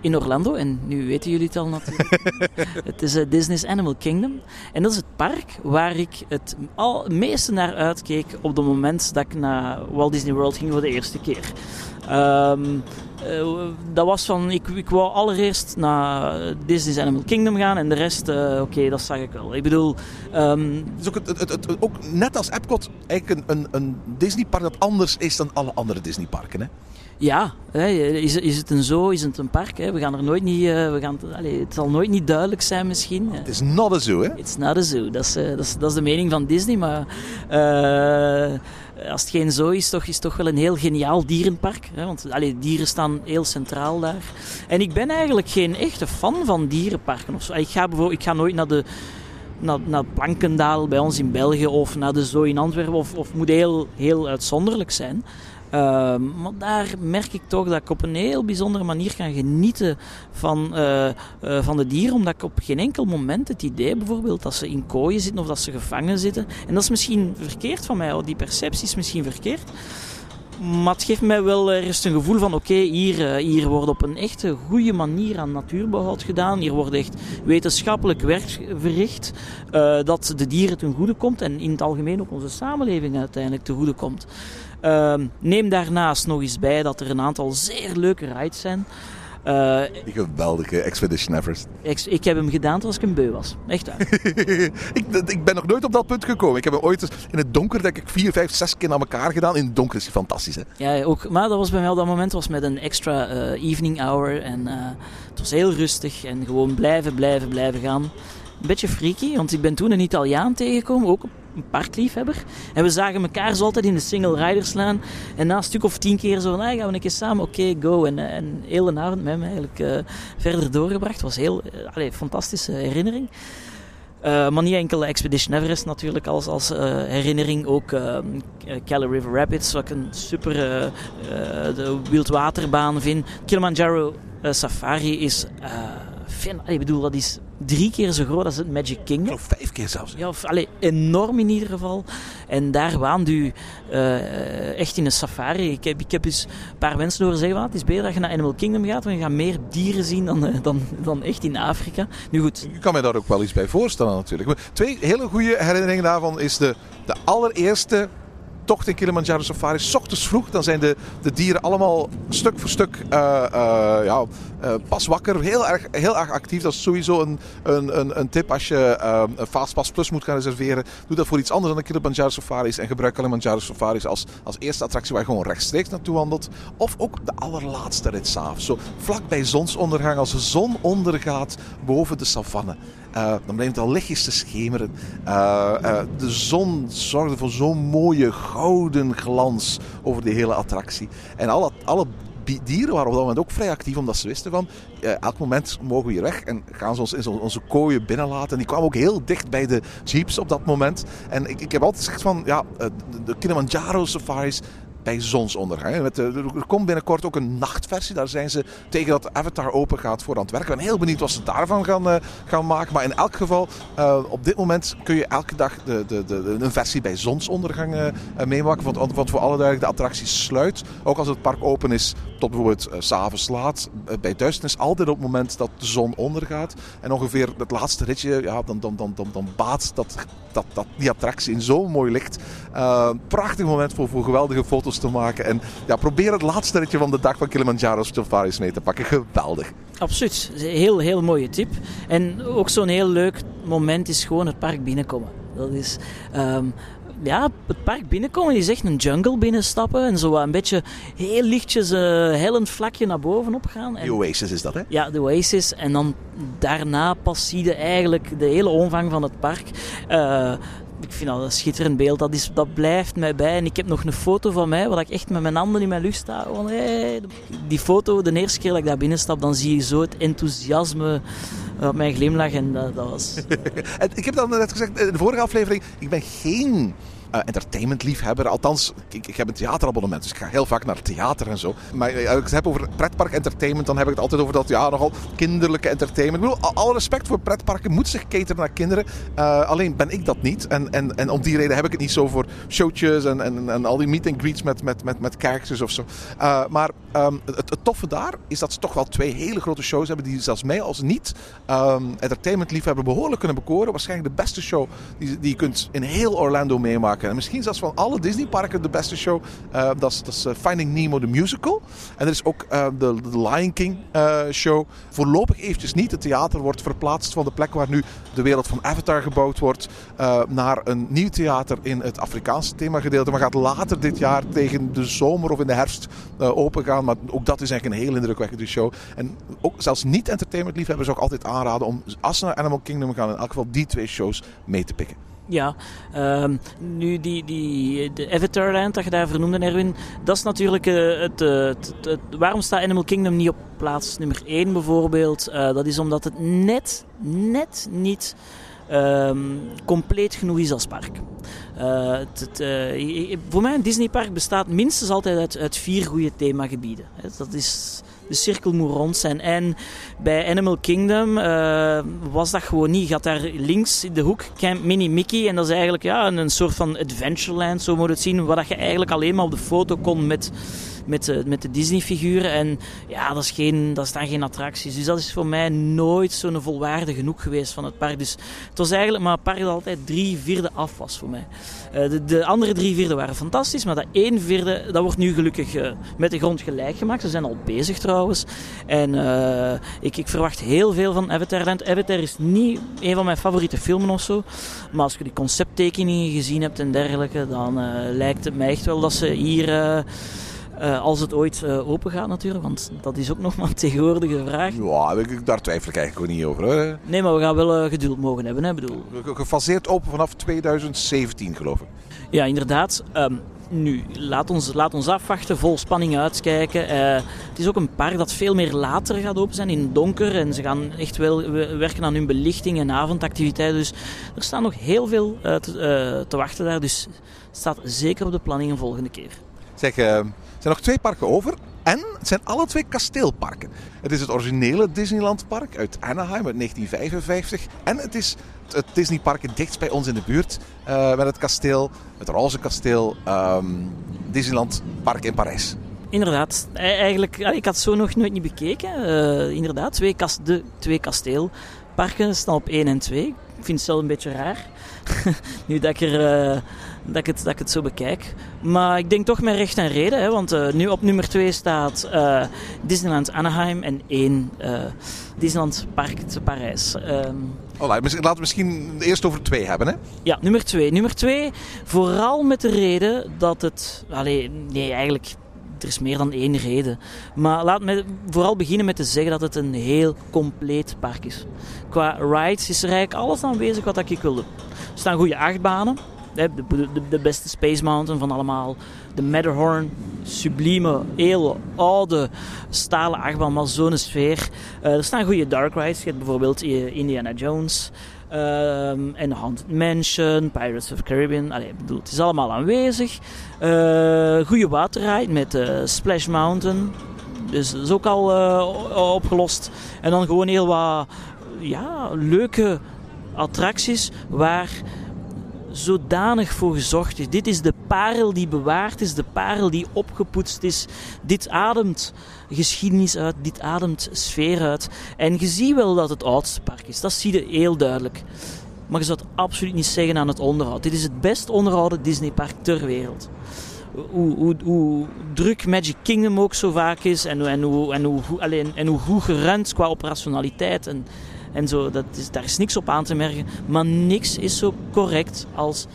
in Orlando. En nu weten jullie het al natuurlijk. het is eh, Disney's Animal Kingdom. En dat is het park waar ik het al, meeste naar uitkeek op het moment dat ik naar Walt Disney World ging voor de eerste keer. Ehm, eh, dat was van, ik, ik wou allereerst naar Disney's Animal Kingdom gaan en de rest, eh, oké, dat zag ik wel. Ik bedoel, ehm, is ook, het, het, het- ook net als Epcot eigenlijk een, een, een Disneypark dat anders is dan alle andere Disneyparken. Hè? Ja, hè, is, is het een zoo, is het een park? Hè? We gaan er nooit niet, eh, we gaan, allee, het zal nooit niet duidelijk zijn misschien. Het is not a zoo, hè? It's not a zoo, dat is, dat is, dat is de mening van Disney, maar als het geen zoo is, toch, is het toch wel een heel geniaal dierenpark. Hè? Want allee, dieren staan heel centraal daar. En ik ben eigenlijk geen echte fan van dierenparken. Of zo. Ik, ga bijvoorbeeld, ik ga nooit naar de naar, naar Plankendaal bij ons in België of naar de Zoo in Antwerpen of, of moet heel, heel uitzonderlijk zijn. Ehm, maar daar merk ik toch dat ik op een heel bijzondere manier kan genieten van, eh, eh, van de dieren. Omdat ik op geen enkel moment het idee bijvoorbeeld dat ze in kooien zitten of dat ze gevangen zitten. En dat is misschien verkeerd van mij, die perceptie is misschien verkeerd. Maar het geeft mij wel ergens een gevoel van: oké, hier, eh, hier wordt op een echte goede manier aan natuurbehoud gedaan. Hier wordt echt wetenschappelijk werk verricht eh, dat de dieren ten goede komt en in het algemeen ook onze samenleving uiteindelijk ten goede komt. Ehm, neem daarnaast nog eens bij dat er een aantal zeer leuke rides zijn. Eh, Die geweldige Expedition Everest. ik, ik heb hem gedaan toen ik een beu was. Echt waar. ik, ik ben nog nooit op dat punt gekomen. Ik heb hem ooit eens in het donker, denk ik, vier, vijf, zes keer aan elkaar gedaan. In het donker is hij fantastisch, hè? Ja, ook, maar dat was bij mij op dat moment was met een extra eh, evening hour. En eh, het was heel rustig en gewoon blijven, blijven, blijven gaan. Een beetje freaky, want ik ben toen een Italiaan tegengekomen, ook een parkliefhebber. En we zagen elkaar zo altijd in de single riders slaan. En na een stuk of tien keer zo van, ah, gaan we een keer samen, oké, go. En, eh, en heel een avond met hem eigenlijk eh, verder doorgebracht. Het was heel, eh, fantastische herinnering. Maar niet enkel Expedition Everest natuurlijk als, als herinnering. Ook uh, River Rapids, wat ik een super de wildwaterbaan vind. Kilimanjaro Safari is... fin- ik bedoel, dat is drie keer zo groot als het Magic Kingdom. Of vijf keer zelfs. Ja, of, allee, enorm in ieder geval. En daar waant u eh, echt in een safari. Ik heb, ik heb dus een paar mensen horen zeggen, "Ah, het is beter dat je naar Animal Kingdom gaat, want je gaat meer dieren zien dan, eh, dan, dan echt in Afrika. Nu goed, Je kan mij daar ook wel iets bij voorstellen natuurlijk. Maar twee hele goede herinneringen daarvan is de, de allereerste tocht in Kilimanjaro Safari. 's ochtends vroeg, dan zijn de, de dieren allemaal stuk voor stuk eh, eh, ja, eh, pas wakker. Heel erg, heel erg actief. Dat is sowieso een, een, een, tip als je een Fastpass Plus moet gaan reserveren. Doe dat voor iets anders dan de Kilimanjaro Safaris. En gebruik Kilimanjaro Safaris als, als eerste attractie waar je gewoon rechtstreeks naartoe wandelt. Of ook de allerlaatste rit. Zo vlak bij zonsondergang, als de zon ondergaat boven de savanne. Eh, dan blijft het al lichtjes te schemeren. Eh, eh, de zon zorgde voor zo'n mooie gouden glans over de hele attractie. En alle, dieren waren op dat moment ook vrij actief, omdat ze wisten van elk moment mogen we hier weg en gaan ze ons in onze kooien binnenlaten. En die kwamen ook heel dicht bij de jeeps op dat moment. En ik, ik heb altijd gezegd van ja, de Kilimanjaro safaris bij zonsondergang. Met, eh, er komt binnenkort ook een nachtversie. Daar zijn ze tegen dat Avatar open gaat voor aan het werken. Ik ben heel benieuwd wat ze daarvan gaan, eh, gaan maken. Maar in elk geval, eh, op dit moment kun je elke dag de, de, de, een versie bij zonsondergang meemaken. Want, voor alle duidelijk, de attractie sluit. Ook als het park open is tot bijvoorbeeld s s'avonds laat. Bij duisternis altijd op het moment dat de zon ondergaat. En ongeveer het laatste ritje, ja, dan, dan, dan, dan, dan baat dat, dat, dat, die attractie in zo'n mooi licht. Prachtig moment voor, voor geweldige foto's te maken. En ja, probeer het laatste ritje van de dag van Kilimanjaro Safaris mee te pakken. Geweldig. Absoluut. Heel, heel mooie tip. En ook zo'n heel leuk moment is gewoon het park binnenkomen. Dat is... ehm, ja, het park binnenkomen is echt een jungle binnenstappen en zo een beetje heel lichtjes eh hellend vlakje naar boven op gaan. En, Die Oasis is dat, hè? ja, de Oasis. En dan daarna pas zie je eigenlijk de hele omvang van het park. Eh, ik vind dat een schitterend beeld. Dat, is, dat blijft mij bij. En ik heb nog een foto van mij waar ik echt met mijn handen in mijn lucht sta. Die foto, de eerste keer dat ik daar binnenstap, dan zie je zo het enthousiasme op mijn glimlach. En dat, dat was... Ik heb dan net gezegd in de vorige aflevering, ik ben geen entertainmentliefhebber. Althans, ik, ik heb een theaterabonnement, dus ik ga heel vaak naar theater en zo. Maar als ik het heb over pretpark entertainment, dan heb ik het altijd over dat ja, nogal kinderlijke entertainment. Ik bedoel, alle respect voor pretparken moet zich cateren naar kinderen. alleen ben ik dat niet. En, en, en om die reden heb ik het niet zo voor showtjes en, en, en al die meet and greets met, met, met, met of zo. maar um, het, toffe daar is dat ze toch wel twee hele grote shows hebben die zelfs mij als niet um, entertainment liefhebber behoorlijk kunnen bekoren. Waarschijnlijk de beste show die, die je kunt in heel Orlando meemaken. En misschien zelfs van alle Disneyparken de beste show. Uh, dat is, uh, Finding Nemo the Musical. En er is ook uh, de, de, Lion King show. Voorlopig eventjes niet. Het theater wordt verplaatst van de plek waar nu de wereld van Avatar gebouwd wordt. naar een nieuw theater in het Afrikaanse themagedeelte. Maar gaat later dit jaar tegen de zomer of in de herfst open gaan. Maar ook dat is eigenlijk een heel indrukwekkende show. En ook zelfs niet entertainment liefhebbers ook altijd aanraden om als ze naar Animal Kingdom gaan in elk geval die twee shows mee te pikken. Ja, um, nu die, die, de Avatarland dat je daar vernoemde, Erwin, dat is natuurlijk uh, het, het, het, Waarom staat Animal Kingdom niet op plaats nummer 1 bijvoorbeeld? Uh, dat is omdat het net, net niet um, compleet genoeg is als park. Voor mij een Disneypark bestaat minstens altijd uit, uit vier goede themagebieden. Dat is de cirkel moet rond zijn. En bij Animal Kingdom uh, was dat gewoon niet. Je had daar links in de hoek Camp Mini Mickey. En dat is eigenlijk ja, een, soort van Adventureland, zo moet het zien. Waar je eigenlijk alleen maar op de foto kon met met de, met de Disney-figuren. En ja, dat, is geen, dat staan geen attracties. Dus dat is voor mij nooit zo'n volwaardig genoeg geweest van het park. Dus het was eigenlijk maar een park dat altijd drie vierde af was voor mij. Uh, de, de, andere drie vierde waren fantastisch, maar dat één vierde, dat wordt nu gelukkig uh, met de grond gelijk gemaakt. Ze zijn al bezig trouwens. En uh, ik, ik verwacht heel veel van Avatarland. Avatar is niet een van mijn favoriete filmen of zo. Maar als je die concepttekeningen gezien hebt en dergelijke, dan lijkt het mij echt wel dat ze hier als het ooit uh, open gaat natuurlijk, want dat is ook nog maar een tegenwoordige vraag. Ja, daar twijfel ik eigenlijk ook niet over. Hè. Nee, maar we gaan wel uh, geduld mogen hebben. Hè, bedoel. Gefaseerd open vanaf 2017 geloof ik. Ja, inderdaad. Um, nu, laat ons, laat ons afwachten, vol spanning uitkijken. het is ook een park dat veel meer later gaat open zijn, in het donker. En ze gaan echt wel werken aan hun belichting en avondactiviteiten. Dus er staat nog heel veel te, te, wachten daar. Dus staat zeker op de planning een volgende keer. Zeg, zijn nog twee parken over. En het zijn alle twee kasteelparken. Het is het originele Disneylandpark uit Anaheim uit 1955. En het is het Disneypark dichtst bij ons in de buurt. Uh, met het kasteel, het roze kasteel, um, Disneyland Park in Parijs. Inderdaad, e- eigenlijk, ik had zo nog nooit niet bekeken. Uh, inderdaad, twee kast, de twee kasteelparken staan op 1 en 2. Ik vind het zelf een beetje raar. nu dat ik, er, uh, dat, ik het, dat ik het zo bekijk. Maar ik denk toch met recht en reden. Hè, want uh, nu op nummer 2 staat uh, Disneyland Anaheim en 1 Disneyland Park te Parijs. Um, laten we misschien eerst over 2 hebben. Hè? Ja, nummer 2. Nummer 2, vooral met de reden dat het... Allee, nee, eigenlijk er is meer dan één reden. Maar laat me vooral beginnen met te zeggen dat het een heel compleet park is. Qua rides is er eigenlijk alles aanwezig wat ik wilde. Er staan goede achtbanen. De, de, de, beste Space Mountain van allemaal. De Matterhorn, sublieme, heel oude stalen achtbaan, maar zo'n sfeer. Uh, er staan goede dark rides. Je hebt bijvoorbeeld Indiana Jones. Um, en Haunted Mansion, Pirates of the Caribbean. Allee, bedoel, het is allemaal aanwezig. Uh, goede waterride met Splash Mountain. Dus dat is ook al opgelost. En dan gewoon heel wat ja, leuke attracties waar zodanig voor gezorgd is. Dit is de parel die bewaard is, de parel die opgepoetst is. Dit ademt geschiedenis uit, dit ademt sfeer uit. En je ziet wel dat het oudste park is, dat zie je heel duidelijk. Maar je zou het absoluut niet zeggen aan het onderhoud. Dit is het best onderhouden Disneypark ter wereld. Hoe, hoe, hoe, druk Magic Kingdom ook zo vaak is en, en, hoe, en, hoe, alleen, en hoe goed gerund qua operationaliteit en, en zo. Dat is, daar is niks op aan te merken. Maar niks is zo correct als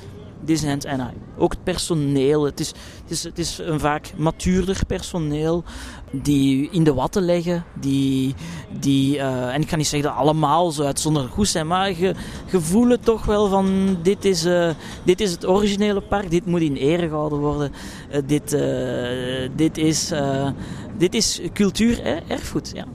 Disneyland Anaheim. Ook het personeel. Het is, het is, het is een vaak matuurder personeel die in de watten leggen. Die, die, uh, en ik ga niet zeggen dat allemaal zo uitzonderlijk goed zijn, maar je, voelt toch wel van dit is, uh, dit is het originele park, dit moet in ere gehouden worden. Uh, dit, dit is dit is cultuur, hè, erfgoed. Ja.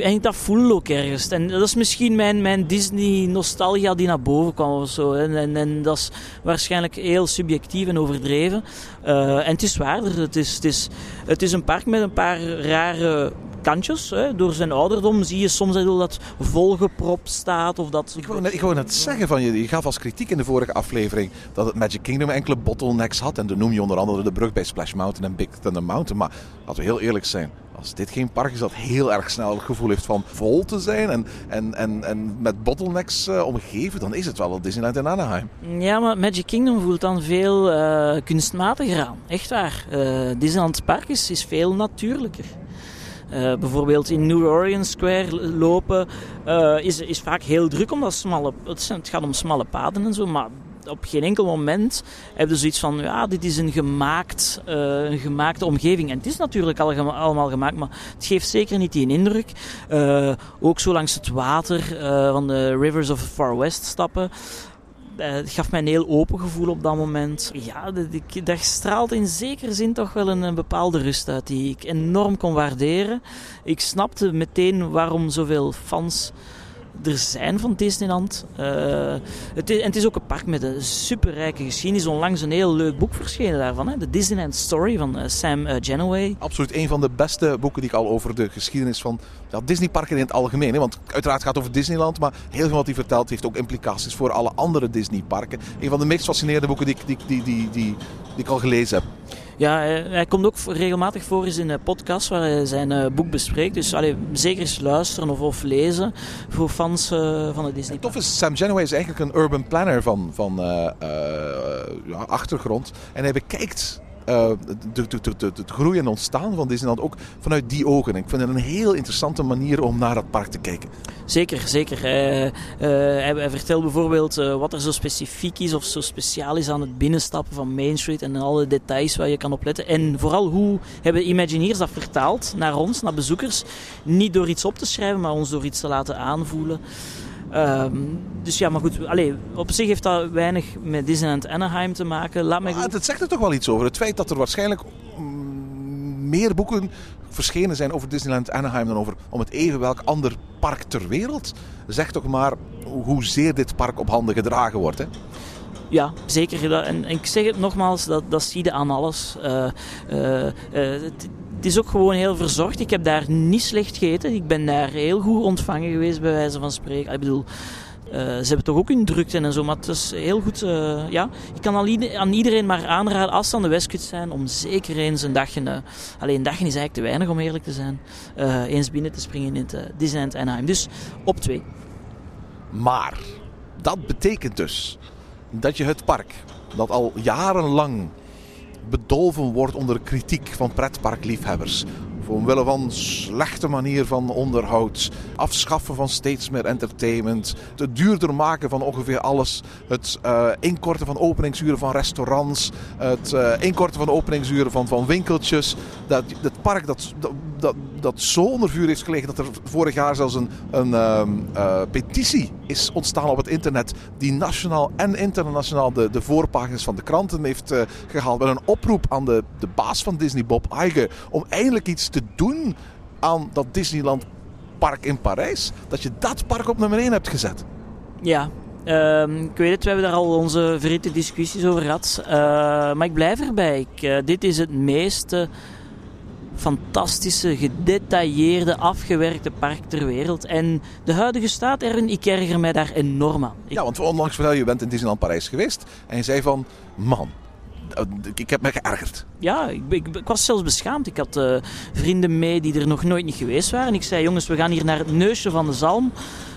En dat voel ook ergens. En dat is misschien mijn, mijn Disney-nostalgia die naar boven kwam of zo. En, en, en dat is waarschijnlijk heel subjectief en overdreven. Eh, en het is waarder. Het is, het, is, het is een park met een paar rare kantjes. Hè. Door zijn ouderdom zie je soms dat volgepropt staat. Of dat... Ik wou, net, ik wou net zeggen van je, je gaf als kritiek in de vorige aflevering dat het Magic Kingdom enkele bottlenecks had. En dan noem je onder andere de brug bij Splash Mountain en Big Thunder Mountain. Maar laten we heel eerlijk zijn. Als dit geen park is dat heel erg snel het gevoel heeft van vol te zijn en, en, en, en met bottlenecks eh, omgeven, dan is het wel Disneyland in Anaheim. Ja, maar Magic Kingdom voelt dan veel eh, kunstmatiger aan. Echt waar. Eh Disneyland Park is, is veel natuurlijker. Eh, bijvoorbeeld in New Orleans Square lopen eh, is, is vaak heel druk omdat het, het gaat om smalle paden en zo, maar op geen enkel moment heb je zoiets van, ja, dit is een, gemaakt, eh, een gemaakte omgeving. En het is natuurlijk allemaal gemaakt, maar het geeft zeker niet die indruk. Ook zo langs het water van de Rivers of the Far West stappen. Eh, Het gaf mij een heel open gevoel op dat moment. Ja, dat straalt in zekere zin toch wel een bepaalde rust uit die ik enorm kon waarderen. Ik snapte meteen waarom zoveel fans er zijn van Disneyland. Eh, het is, en het is ook een park met een superrijke geschiedenis. Onlangs een heel leuk boek verschenen daarvan. Hè? De Disneyland Story van eh, Sam Genoway. Absoluut een van de beste boeken die ik al over de geschiedenis van ja, Disneyparken in het algemeen. Hè? Want uiteraard gaat het over Disneyland, maar heel veel wat hij vertelt heeft ook implicaties voor alle andere Disneyparken. Een van de meest fascinerende boeken die, die, die, die ik al gelezen heb. Ja, hij, hij komt ook regelmatig voor eens in een podcast waar hij zijn eh, boek bespreekt. Dus allee, zeker eens luisteren of, of lezen voor fans eh, van de Disney. Het tof is, Sam Genoway is eigenlijk een urban planner van, van eh, eh, ja, achtergrond. En hij bekijkt eh, het groeien en ontstaan van Disneyland ook vanuit die ogen. En ik vind het een heel interessante manier om naar dat park te kijken. Zeker, zeker. Hij, eh, hij, hij vertelt bijvoorbeeld eh, wat er zo specifiek is of zo speciaal is aan het binnenstappen van Main Street en alle details waar je kan opletten. En vooral hoe hebben Imagineers dat vertaald naar ons, naar bezoekers. Niet door iets op te schrijven, maar ons door iets te laten aanvoelen. Ehm, dus ja, maar goed, allee, op zich heeft dat weinig met Disneyland Anaheim te maken. Laat mij Maar het zegt er toch wel iets over. Het feit dat er waarschijnlijk mm, meer boeken verschenen zijn over Disneyland Anaheim dan over om het even welk ander park ter wereld. Zegt toch maar hoezeer dit park op handen gedragen wordt. Hè? Ja, zeker. En, en ik zeg het nogmaals, dat, dat zie je aan alles. Eh, eh, eh, het, is ook gewoon heel verzorgd. Ik heb daar niet slecht gegeten. Ik ben daar heel goed ontvangen geweest, bij wijze van spreken. Ik bedoel, eh, ze hebben toch ook hun drukte en zo, maar het is heel goed. eh, ja. Ik kan aan iedereen maar aanraden, als ze aan de Westkust zijn, om zeker eens een dagje... eh, alleen een dagje is eigenlijk te weinig, om eerlijk te zijn. eens binnen te springen in het Disneyland Anaheim. Dus op twee. Maar dat betekent dus dat je het park, dat al jarenlang bedolven wordt onder kritiek van pretparkliefhebbers. Omwille van slechte manier van onderhoud, afschaffen van steeds meer entertainment, het duurder maken van ongeveer alles, het eh, inkorten van openingsuren van restaurants, het eh, inkorten van openingsuren van, van winkeltjes. Dat, het park dat, dat, dat, dat zo onder vuur heeft gelegen dat er vorig jaar zelfs een, een ehm, eh, petitie is ontstaan op het internet die nationaal en internationaal de, de voorpagina's van de kranten heeft eh, gehaald met een oproep aan de, de baas van Disney, Bob Iger, om eindelijk iets te doen aan dat Disneyland park in Parijs. Dat je dat park op nummer 1 hebt gezet. Ja, ehm, ik weet het, we hebben daar al onze verhitte discussies over gehad. Eh, maar ik blijf erbij. Ik, dit is het meest eh, fantastische, gedetailleerde, afgewerkte park ter wereld. En de huidige staat erin, ik erger mij daar enorm aan. Ik- Ja, want onlangs vertel je, je bent in Disneyland Parijs geweest en je zei van, man, eh, ik- heb me geërgerd. Ja, ik, ik, ik was zelfs beschaamd. Ik had eh, vrienden mee die er nog nooit niet geweest waren. En ik zei, jongens, we gaan hier naar het neusje van de zalm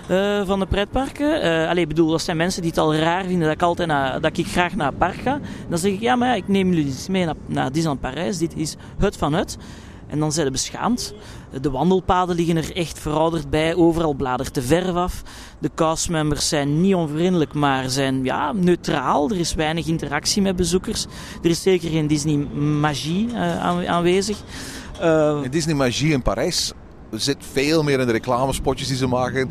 eh, van de pretparken. Eh allee, ik bedoel, dat zijn mensen die het al raar vinden dat ik, altijd naar, dat ik graag naar het park ga. Dan zeg ik, ja, maar ja, ik neem jullie mee naar, naar Disneyland Parijs. Dit is het van het. En dan zijn ze beschaamd. De wandelpaden liggen er echt verouderd bij. Overal bladert de verf af. De castmembers zijn niet onvriendelijk, maar zijn ja, neutraal. Er is weinig interactie met bezoekers. Er is zeker geen Disney-magie eh, aan- aanwezig. Eh, In Disney Magie in Parijs zit veel meer in de reclamespotjes die ze maken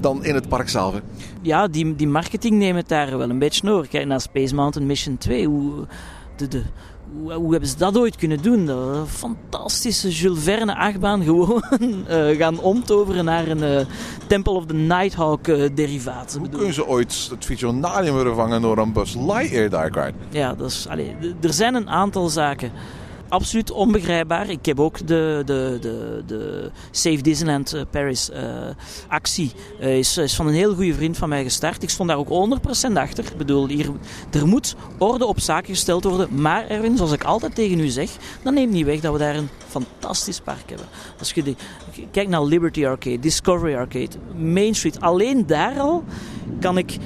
dan in het park zelf. hè. ja, die, die marketing neemt het daar wel een beetje over. Kijk naar Space Mountain Mission 2. Hoe, de, de, hoe, hoe hebben ze dat ooit kunnen doen? Een fantastische Jules Verne achtbaan gewoon uh, gaan omtoveren naar een uh, Temple of the Nighthawk uh, derivaat. Hoe kunnen ze ooit het Visionarium vervangen door een Buzz Lightyear Ride? Ja, dat is, allee, er zijn een aantal zaken absoluut onbegrijpbaar. Ik heb ook de, de, de, de Save Disneyland uh, Paris uh, actie. Uh, is, is van een heel goede vriend van mij gestart. Ik stond daar ook 100% achter. Ik bedoel, hier, er moet orde op zaken gesteld worden. Maar Erwin, zoals ik altijd tegen u zeg, dat neemt niet weg dat we daar een fantastisch park hebben. Als je die, kijkt naar Liberty Arcade, Discovery Arcade, Main Street. Alleen daar al kan ik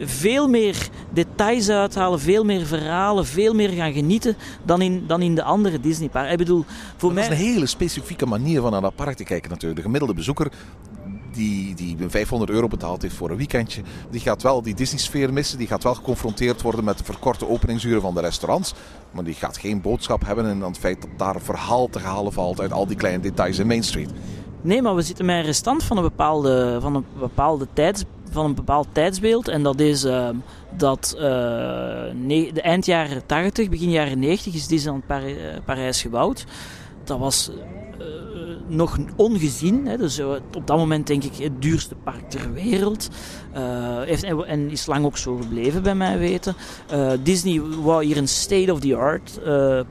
veel meer details uithalen, veel meer verhalen, veel meer gaan genieten dan in, dan in de andere Disneyparken. Ik bedoel, voor dat mij... is een hele specifieke manier van naar dat park te kijken natuurlijk. De gemiddelde bezoeker die, die 500 euro betaald heeft voor een weekendje, die gaat wel die Disney-sfeer missen. Die gaat wel geconfronteerd worden met de verkorte openingsuren van de restaurants. Maar die gaat geen boodschap hebben in het feit dat daar een verhaal te halen valt uit al die kleine details in Main Street. Nee, maar we zitten met een restant van een bepaalde, van een bepaalde tijds, van een bepaald tijdsbeeld. En dat is uh, dat uh, de eind jaren 80, begin jaren 90 is Disneyland Parijs, Parijs gebouwd. Dat was nog ongezien. Hè. Dus op dat moment denk ik het duurste park ter wereld. heeft, en is lang ook zo gebleven bij mij weten. Disney wou hier een state-of-the-art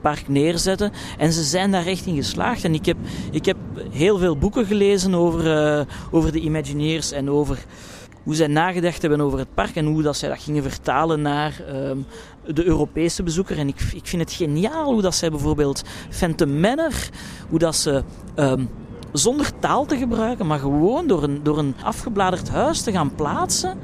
park neerzetten. En ze zijn daar echt in geslaagd. En ik heb, ik heb heel veel boeken gelezen over, over de Imagineers en over hoe zij nagedacht hebben over het park en hoe dat zij dat gingen vertalen naar um, de Europese bezoeker. En ik, ik vind het geniaal hoe dat zij bijvoorbeeld Phantom Manor, hoe dat ze um, zonder taal te gebruiken, maar gewoon door een, door een afgebladerd huis te gaan plaatsen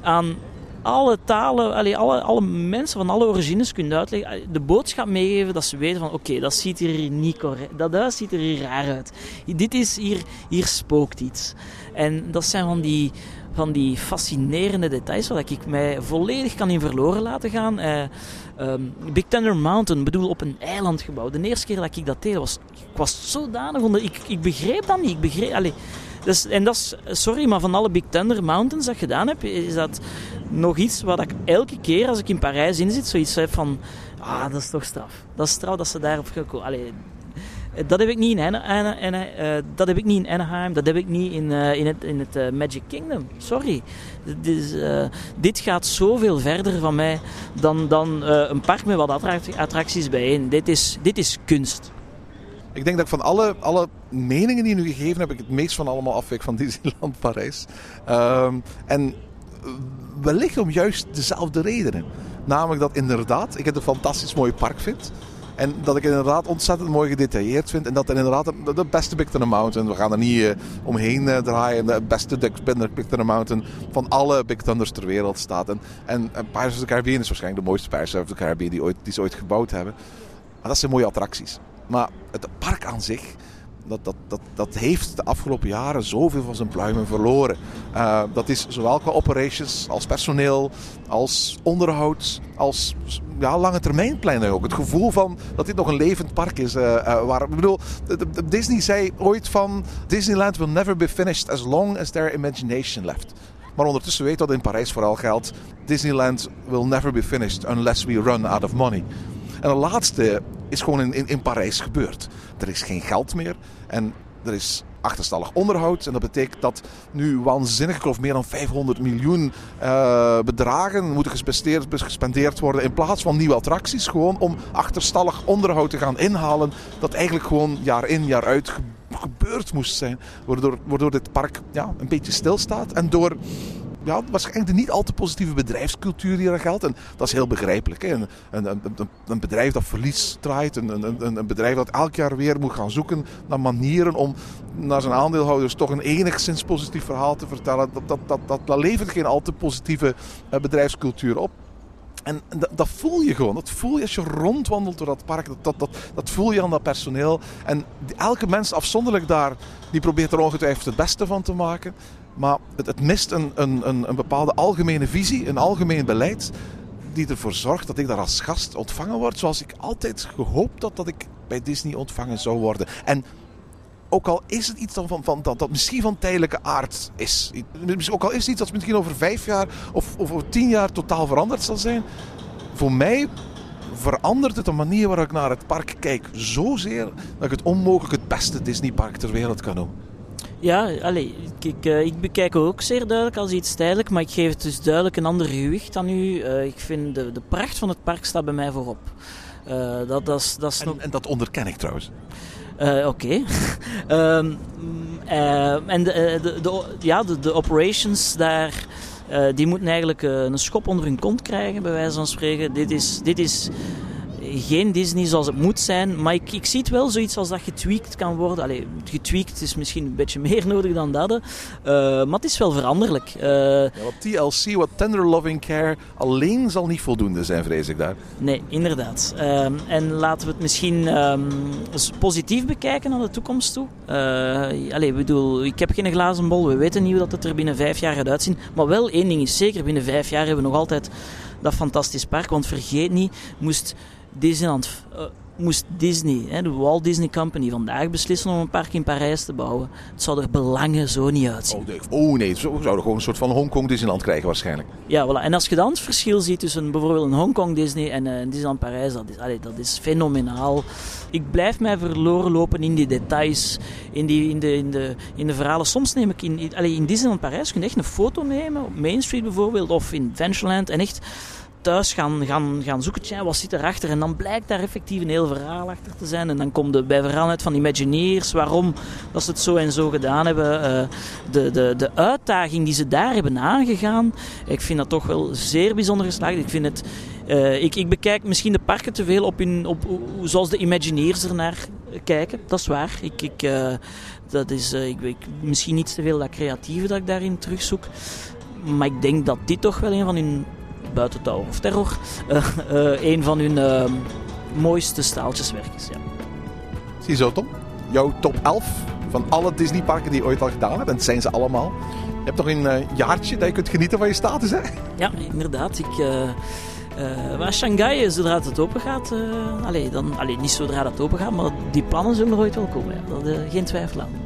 aan alle talen, alle, alle, alle mensen van alle origines kunnen uitleggen, de boodschap meegeven dat ze weten van oké, dat ziet er hier niet correct, dat huis ziet er hier raar uit. Dit is hier, hier spookt iets. En dat zijn van die, van die fascinerende details waar ik mij volledig kan in verloren laten gaan. Uh, um, Big Thunder Mountain, bedoel op een eiland gebouwd. De eerste keer dat ik dat deed, was, ik was zodanig onder. Ik, ik begreep dat niet. Ik begreep, allez, dus, en dat is, sorry, maar van alle Big Thunder Mountains dat ik gedaan heb, is dat nog iets wat ik elke keer als ik in Parijs in zit, zoiets heb van, ah, dat is toch straf. Dat is straf dat ze daarop gekomen. Dat heb ik niet in, uh, dat heb ik niet in Anaheim, dat heb ik niet in, uh, in het, in het uh, Magic Kingdom. Sorry. Dit, dit gaat zoveel verder van mij dan, dan een park met wat attracties bijeen. Dit is, dit is kunst. Ik denk dat ik van alle, alle meningen die nu gegeven heb, ik het meest van allemaal afweek van Disneyland Parijs. Um, en wellicht om juist dezelfde redenen. Namelijk dat inderdaad ik het een fantastisch mooi park vind. En dat ik het inderdaad ontzettend mooi gedetailleerd vind. En dat het inderdaad de, beste Big Thunder Mountain, we gaan er niet uh, omheen uh, draaien, de beste Big Thunder Mountain van alle Big Thunders ter wereld staat. En, en, en Pirates of the Caribbean is waarschijnlijk de mooiste Pirates of the Caribbean die, ooit, die ze ooit gebouwd hebben. Maar dat zijn mooie attracties. Maar het park aan zich, dat, dat, dat, dat heeft de afgelopen jaren zoveel van zijn pluimen verloren. Uh, dat is zowel qua operations, als personeel, als onderhoud, als ja, lange termijn plannen ook. Het gevoel van dat dit nog een levend park is. Uh, uh, waar, ik bedoel, Disney zei ooit van Disneyland will never be finished as long as there imagination left. Maar ondertussen weet dat in Parijs vooral geldt. Disneyland will never be finished unless we run out of money. En de laatste is gewoon in, in, in Parijs gebeurd. Er is geen geld meer en er is achterstallig onderhoud. En dat betekent dat nu waanzinnig, geloof meer dan 500 miljoen uh, bedragen moeten gespendeerd, gespendeerd worden in plaats van nieuwe attracties. Gewoon om achterstallig onderhoud te gaan inhalen. Dat eigenlijk gewoon jaar in jaar uit gebeurd moest zijn. Waardoor, waardoor dit park ja, een beetje stilstaat. En door ja, waarschijnlijk de niet al te positieve bedrijfscultuur die er geldt. En dat is heel begrijpelijk. Hè. Een, een, een, een, bedrijf dat verlies draait. Een, bedrijf dat elk jaar weer moet gaan zoeken naar manieren om naar zijn aandeelhouders toch een enigszins positief verhaal te vertellen. Dat, dat, dat, dat, levert geen al te positieve bedrijfscultuur op. En dat, dat, voel je gewoon. Dat voel je als je rondwandelt door dat park. Dat, dat, dat, dat voel je aan dat personeel. En elke mens afzonderlijk daar, die probeert er ongetwijfeld het beste van te maken. Maar het, het mist een, een, een, een bepaalde algemene visie, een algemeen beleid. Die ervoor zorgt dat ik daar als gast ontvangen word. Zoals ik altijd gehoopt had dat ik bij Disney ontvangen zou worden. En ook al is het iets van, van, dat, dat misschien van tijdelijke aard is. Ook al is het iets dat misschien over vijf jaar of, of over tien jaar totaal veranderd zal zijn. Voor mij verandert het de manier waarop ik naar het park kijk zozeer dat ik het onmogelijk het beste Disneypark ter wereld kan noemen. Ja, allee, ik, ik, eh, ik bekijk ook zeer duidelijk als iets tijdelijk, maar ik geef het dus duidelijk een ander gewicht aan u. Eh, ik vind de, de pracht van het park staat bij mij voorop. Eh, dat, dat, is, dat is nog... En, en dat onderken ik trouwens. Oké. Ehm, eh, en de, de, de, ja, de, de operations daar, die moeten eigenlijk een schop onder hun kont krijgen, bij wijze van spreken. Dit is, dit is geen Disney zoals het moet zijn, maar ik, ik zie het wel zoiets als dat getweakt kan worden. Allee, getweakt is misschien een beetje meer nodig dan dat. Eh, maar het is wel veranderlijk. Eh, Ja, wat TLC, wat Tender Loving Care, alleen zal niet voldoende zijn, vrees ik daar. Nee, inderdaad. Ehm, en laten we het misschien ehm, eens positief bekijken naar de toekomst toe. Uh, allee, bedoel, ik heb geen glazen bol. We weten niet hoe dat het er binnen vijf jaar gaat uitzien. Maar wel één ding is zeker, binnen vijf jaar hebben we nog altijd dat fantastisch park. Want vergeet niet, moest Disneyland... eh, moest Disney, hè, de Walt Disney Company, vandaag beslissen om een park in Parijs te bouwen. Het zou er belangen zo niet uitzien. Oh nee, oh, nee. zo zouden we gewoon een soort van Hongkong Disneyland krijgen waarschijnlijk. Ja, voilà. En als je dan het verschil ziet tussen bijvoorbeeld een Hongkong Disney en eh, een Disneyland Parijs, dat is, allee, dat is fenomenaal. Ik blijf mij verloren lopen in die details, in, die, in, de, in, de, in de verhalen. Soms neem ik in, in, allee, in Disneyland Parijs kun je echt een foto nemen, op Main Street bijvoorbeeld, of in Adventureland, en echt thuis gaan, gaan, gaan zoeken, tja, wat zit erachter? En dan blijkt daar effectief een heel verhaal achter te zijn. En dan komt de bij verhaal uit van Imagineers, waarom dat ze het zo en zo gedaan hebben. Eh, de, de, de uitdaging die ze daar hebben aangegaan, ik vind dat toch wel zeer bijzonder geslaagd. Ik, vind het, eh, ik, ik bekijk misschien de parken te veel op, op zoals de Imagineers ernaar kijken. Dat is waar. Ik, ik, eh, dat is, ik, ik, misschien niet te veel dat creatieve dat ik daarin terugzoek. Maar ik denk dat dit toch wel een van hun buiten Tower of Terror, eh, eh, een van hun eh, mooiste staaltjeswerk is. Ja. Ziezo Tom, jouw top 11 van alle Disneyparken die je ooit al gedaan hebt, en het zijn ze allemaal. Je hebt nog een eh, jaartje dat je kunt genieten van je status, hè? ja, inderdaad. Ik, eh, maar Shanghai, zodra het open gaat, allee, dan, allee, niet zodra het open gaat, maar die plannen zullen er ooit wel komen. Ja. Dat, geen twijfel aan.